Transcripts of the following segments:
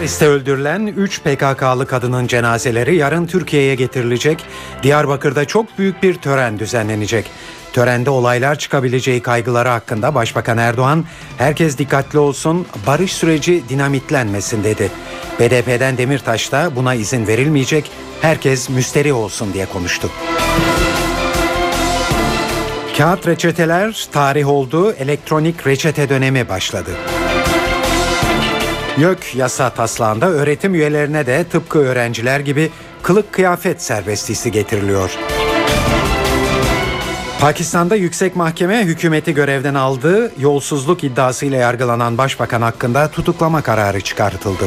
Paris'te öldürülen 3 PKK'lı kadının cenazeleri yarın Türkiye'ye getirilecek. Diyarbakır'da çok büyük bir tören düzenlenecek. Törende olaylar çıkabileceği kaygıları hakkında Başbakan Erdoğan, herkes dikkatli olsun, barış süreci dinamitlenmesin dedi. BDP'den Demirtaş da buna izin verilmeyecek, herkes müsteri olsun diye konuştu. Kağıt reçeteler tarih oldu, elektronik reçete dönemi başladı. YÖK yasa taslağında öğretim üyelerine de tıpkı öğrenciler gibi kılık kıyafet serbestisi getiriliyor. Pakistan'da yüksek mahkeme hükümeti görevden aldığı yolsuzluk iddiasıyla yargılanan başbakan hakkında tutuklama kararı çıkartıldı.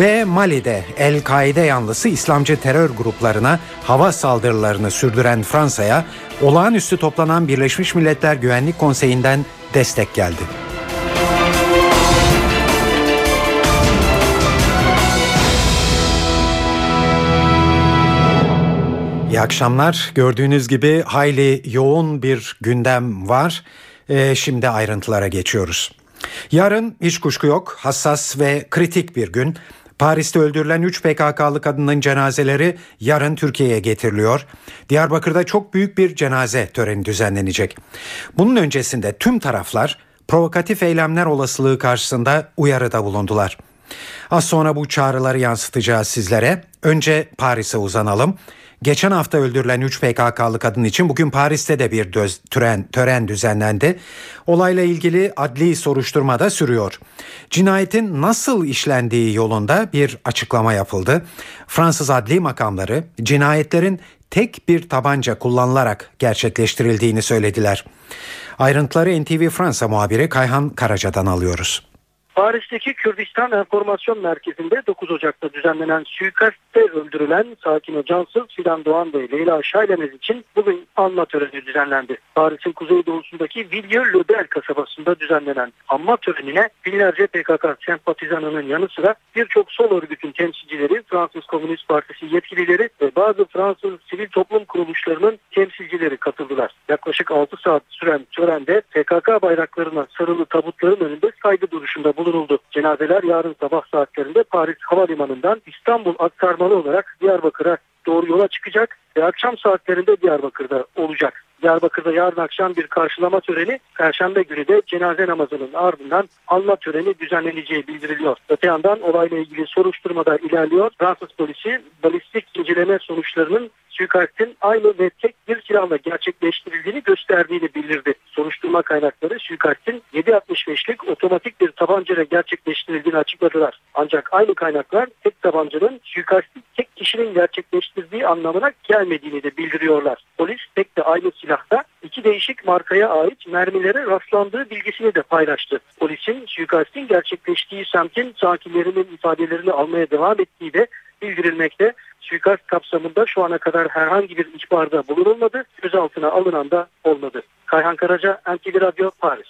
Ve Mali'de El-Kaide yanlısı İslamcı terör gruplarına hava saldırılarını sürdüren Fransa'ya olağanüstü toplanan Birleşmiş Milletler Güvenlik Konseyi'nden destek geldi. İyi akşamlar. Gördüğünüz gibi hayli yoğun bir gündem var. Ee, şimdi ayrıntılara geçiyoruz. Yarın hiç kuşku yok. Hassas ve kritik bir gün. Paris'te öldürülen 3 PKK'lı kadının cenazeleri yarın Türkiye'ye getiriliyor. Diyarbakır'da çok büyük bir cenaze töreni düzenlenecek. Bunun öncesinde tüm taraflar provokatif eylemler olasılığı karşısında uyarıda bulundular. Az sonra bu çağrıları yansıtacağız sizlere. Önce Paris'e uzanalım. Geçen hafta öldürülen 3 PKK'lı kadın için bugün Paris'te de bir döz, tören, tören düzenlendi. Olayla ilgili adli soruşturma da sürüyor. Cinayetin nasıl işlendiği yolunda bir açıklama yapıldı. Fransız adli makamları cinayetlerin tek bir tabanca kullanılarak gerçekleştirildiğini söylediler. Ayrıntıları NTV Fransa muhabiri Kayhan Karaca'dan alıyoruz. Paris'teki Kürdistan Enformasyon Merkezi'nde 9 Ocak'ta düzenlenen suikastte öldürülen Sakin Cansız, Fidan Doğan ve Leyla Şaylemez için bugün anma töreni düzenlendi. Paris'in kuzeydoğusundaki Villiers-le-Bel kasabasında düzenlenen anma törenine binlerce PKK sempatizanının yanı sıra birçok sol örgütün temsilcileri, Fransız Komünist Partisi yetkilileri ve bazı Fransız sivil toplum kuruluşlarının temsilcileri katıldılar. Yaklaşık 6 saat süren törende PKK bayraklarına sarılı tabutların önünde saygı duruşunda bulundu bulunuldu. Cenazeler yarın sabah saatlerinde Paris Havalimanı'ndan İstanbul aktarmalı olarak Diyarbakır'a doğru yola çıkacak ve akşam saatlerinde Diyarbakır'da olacak. Diyarbakır'da yarın akşam bir karşılama töreni, Perşembe günü de cenaze namazının ardından anma töreni düzenleneceği bildiriliyor. Öte yandan olayla ilgili soruşturmada ilerliyor. Fransız polisi balistik inceleme sonuçlarının suikastin aynı ve tek bir silahla gerçekleştirildiğini gösterdiğini bildirdi. Soruşturma kaynakları suikastin 7.65'lik otomatik bir tabancayla gerçekleştirildiğini açıkladılar. Ancak aynı kaynaklar tek tabancanın suikasti tek kişinin gerçekleştirdiği anlamına gelmediğini de bildiriyorlar. Polis tek de aynı silahta iki değişik markaya ait mermilere rastlandığı bilgisini de paylaştı. Polisin suikastin gerçekleştiği semtin sakinlerinin ifadelerini almaya devam ettiği de bildirilmekte. Suikast kapsamında şu ana kadar herhangi bir ihbarda bulunulmadı. Gözaltına alınan da olmadı. Kayhan Karaca, NTV Radyo, Paris.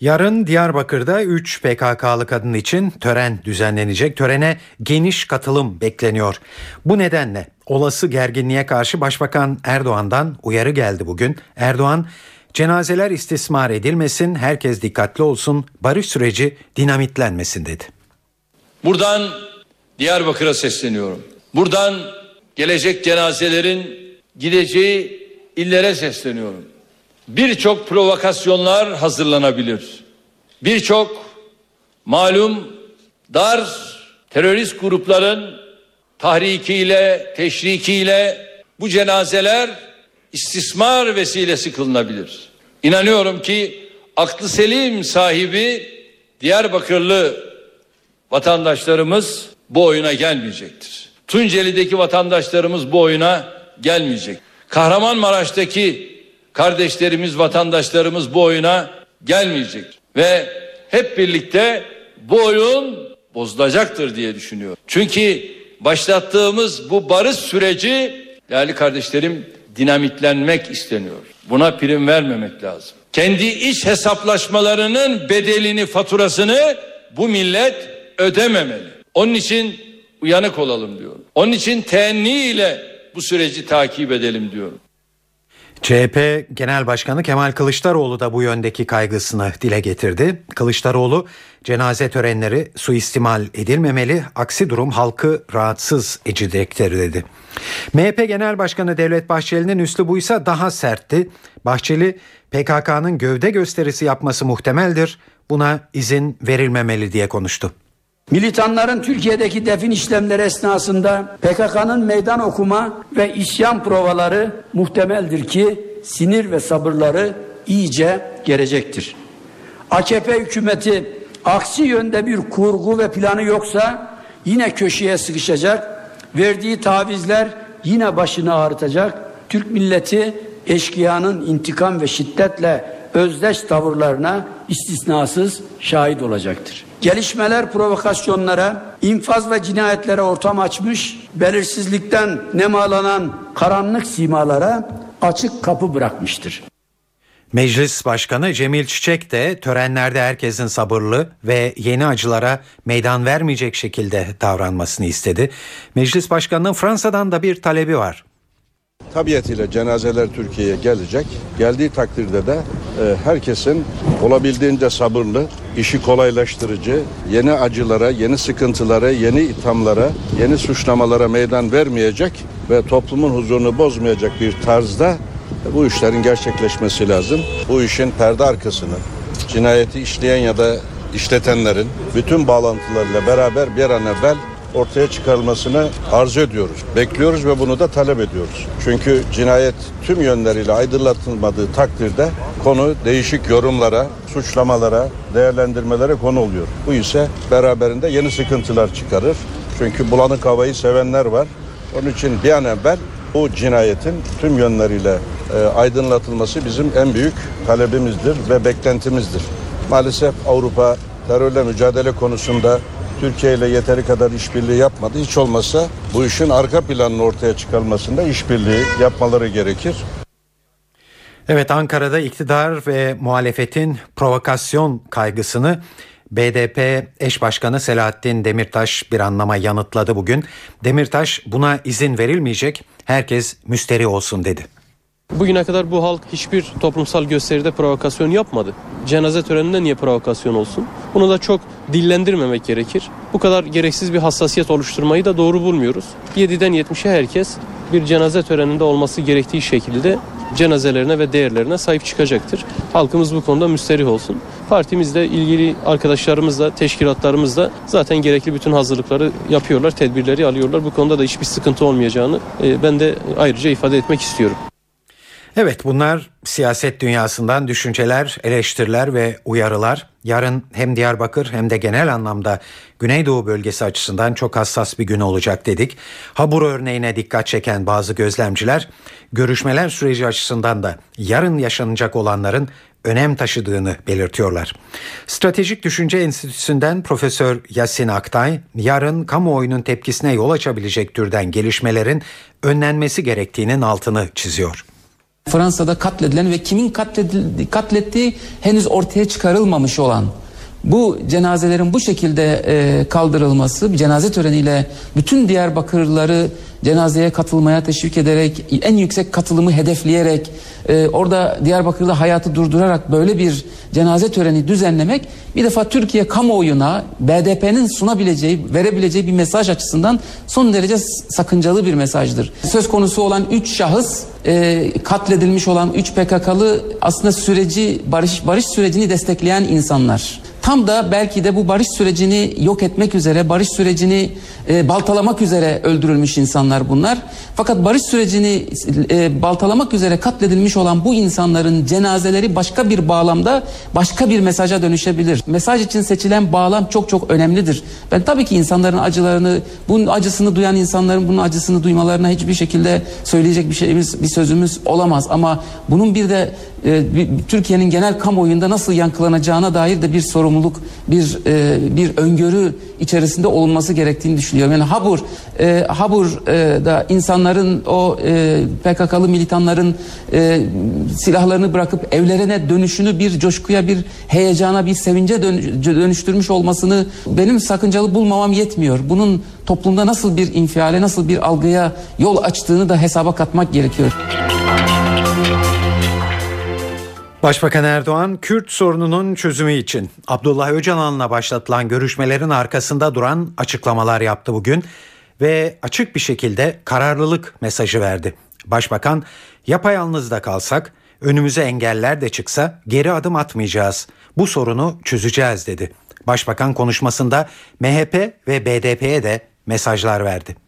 Yarın Diyarbakır'da 3 PKK'lı kadın için tören düzenlenecek. Törene geniş katılım bekleniyor. Bu nedenle olası gerginliğe karşı Başbakan Erdoğan'dan uyarı geldi bugün. Erdoğan cenazeler istismar edilmesin, herkes dikkatli olsun, barış süreci dinamitlenmesin dedi. Buradan Diyarbakır'a sesleniyorum. Buradan gelecek cenazelerin gideceği illere sesleniyorum. Birçok provokasyonlar hazırlanabilir. Birçok malum dar terörist grupların tahrikiyle, teşrikiyle bu cenazeler istismar vesilesi kılınabilir. İnanıyorum ki aklı selim sahibi Diyarbakırlı vatandaşlarımız bu oyuna gelmeyecektir. Tunceli'deki vatandaşlarımız bu oyuna gelmeyecek. Kahramanmaraş'taki kardeşlerimiz, vatandaşlarımız bu oyuna gelmeyecek. Ve hep birlikte bu oyun bozulacaktır diye düşünüyorum. Çünkü başlattığımız bu barış süreci değerli kardeşlerim dinamitlenmek isteniyor. Buna prim vermemek lazım. Kendi iç hesaplaşmalarının bedelini, faturasını bu millet ödememeli. Onun için uyanık olalım diyorum. Onun için teenni ile bu süreci takip edelim diyorum. CHP Genel Başkanı Kemal Kılıçdaroğlu da bu yöndeki kaygısını dile getirdi. Kılıçdaroğlu cenaze törenleri suistimal edilmemeli, aksi durum halkı rahatsız edecektir dedi. MHP Genel Başkanı Devlet Bahçeli'nin üslubu ise daha sertti. Bahçeli PKK'nın gövde gösterisi yapması muhtemeldir. Buna izin verilmemeli diye konuştu. Militanların Türkiye'deki defin işlemleri esnasında PKK'nın meydan okuma ve isyan provaları muhtemeldir ki sinir ve sabırları iyice gelecektir. AKP hükümeti aksi yönde bir kurgu ve planı yoksa yine köşeye sıkışacak, verdiği tavizler yine başını ağrıtacak, Türk milleti eşkıyanın intikam ve şiddetle özdeş tavırlarına istisnasız şahit olacaktır. Gelişmeler provokasyonlara, infaz ve cinayetlere ortam açmış, belirsizlikten nemalanan karanlık simalara açık kapı bırakmıştır. Meclis Başkanı Cemil Çiçek de törenlerde herkesin sabırlı ve yeni acılara meydan vermeyecek şekilde davranmasını istedi. Meclis Başkanı'nın Fransa'dan da bir talebi var. Tabiatıyla cenazeler Türkiye'ye gelecek. Geldiği takdirde de e, herkesin olabildiğince sabırlı, işi kolaylaştırıcı, yeni acılara, yeni sıkıntılara, yeni ithamlara, yeni suçlamalara meydan vermeyecek ve toplumun huzurunu bozmayacak bir tarzda e, bu işlerin gerçekleşmesi lazım. Bu işin perde arkasını, cinayeti işleyen ya da işletenlerin bütün bağlantılarıyla beraber bir an evvel ortaya çıkarılmasını arzu ediyoruz. Bekliyoruz ve bunu da talep ediyoruz. Çünkü cinayet tüm yönleriyle aydınlatılmadığı takdirde konu değişik yorumlara, suçlamalara, değerlendirmelere konu oluyor. Bu ise beraberinde yeni sıkıntılar çıkarır. Çünkü bulanık havayı sevenler var. Onun için bir an evvel bu cinayetin tüm yönleriyle e, aydınlatılması bizim en büyük talebimizdir ve beklentimizdir. Maalesef Avrupa terörle mücadele konusunda Türkiye ile yeteri kadar işbirliği yapmadı. Hiç olmazsa bu işin arka planının ortaya çıkarılmasında işbirliği yapmaları gerekir. Evet Ankara'da iktidar ve muhalefetin provokasyon kaygısını BDP eş başkanı Selahattin Demirtaş bir anlama yanıtladı bugün. Demirtaş buna izin verilmeyecek herkes müsteri olsun dedi. Bugüne kadar bu halk hiçbir toplumsal gösteride provokasyon yapmadı. Cenaze töreninde niye provokasyon olsun? Bunu da çok dillendirmemek gerekir. Bu kadar gereksiz bir hassasiyet oluşturmayı da doğru bulmuyoruz. 7'den 70'e herkes bir cenaze töreninde olması gerektiği şekilde cenazelerine ve değerlerine sahip çıkacaktır. Halkımız bu konuda müsterih olsun. Partimizle ilgili arkadaşlarımızla, teşkilatlarımızla zaten gerekli bütün hazırlıkları yapıyorlar, tedbirleri alıyorlar. Bu konuda da hiçbir sıkıntı olmayacağını e, ben de ayrıca ifade etmek istiyorum. Evet bunlar siyaset dünyasından düşünceler, eleştiriler ve uyarılar. Yarın hem Diyarbakır hem de genel anlamda Güneydoğu bölgesi açısından çok hassas bir gün olacak dedik. Habur örneğine dikkat çeken bazı gözlemciler görüşmeler süreci açısından da yarın yaşanacak olanların önem taşıdığını belirtiyorlar. Stratejik Düşünce Enstitüsü'nden Profesör Yasin Aktay, yarın kamuoyunun tepkisine yol açabilecek türden gelişmelerin önlenmesi gerektiğinin altını çiziyor. Fransa'da katledilen ve kimin katledildi, katlettiği henüz ortaya çıkarılmamış olan bu cenazelerin bu şekilde e, kaldırılması bir cenaze töreniyle bütün Diyarbakırlıları cenazeye katılmaya teşvik ederek en yüksek katılımı hedefleyerek e, orada Diyarbakır'da hayatı durdurarak böyle bir cenaze töreni düzenlemek bir defa Türkiye kamuoyuna BDP'nin sunabileceği verebileceği bir mesaj açısından son derece sakıncalı bir mesajdır. Söz konusu olan üç şahıs e, katledilmiş olan üç PKK'lı aslında süreci barış barış sürecini destekleyen insanlar. Tam da belki de bu barış sürecini yok etmek üzere, barış sürecini e, baltalamak üzere öldürülmüş insanlar bunlar. Fakat barış sürecini e, baltalamak üzere katledilmiş olan bu insanların cenazeleri başka bir bağlamda başka bir mesaja dönüşebilir. Mesaj için seçilen bağlam çok çok önemlidir. Ben tabii ki insanların acılarını, bunun acısını duyan insanların bunun acısını duymalarına hiçbir şekilde söyleyecek bir şeyimiz, bir sözümüz olamaz. Ama bunun bir de e, bir- Türkiye'nin genel kamuoyunda nasıl yankılanacağına dair de bir sorumluluk, bir e, bir öngörü içerisinde olunması gerektiğini düşünüyorum. Yani Habur, e, Habur'da insanların o e, PKK'lı militanların e, silahlarını bırakıp evlerine dönüşünü bir coşkuya, bir heyecana, bir sevince dön- dönüştürmüş olmasını benim sakıncalı bulmamam yetmiyor. Bunun toplumda nasıl bir infiale, nasıl bir algıya yol açtığını da hesaba katmak gerekiyor. Başbakan Erdoğan, Kürt sorununun çözümü için Abdullah Öcalan'la başlatılan görüşmelerin arkasında duran açıklamalar yaptı bugün ve açık bir şekilde kararlılık mesajı verdi. Başbakan, yapayalnız da kalsak, önümüze engeller de çıksa geri adım atmayacağız. Bu sorunu çözeceğiz dedi. Başbakan konuşmasında MHP ve BDP'ye de mesajlar verdi.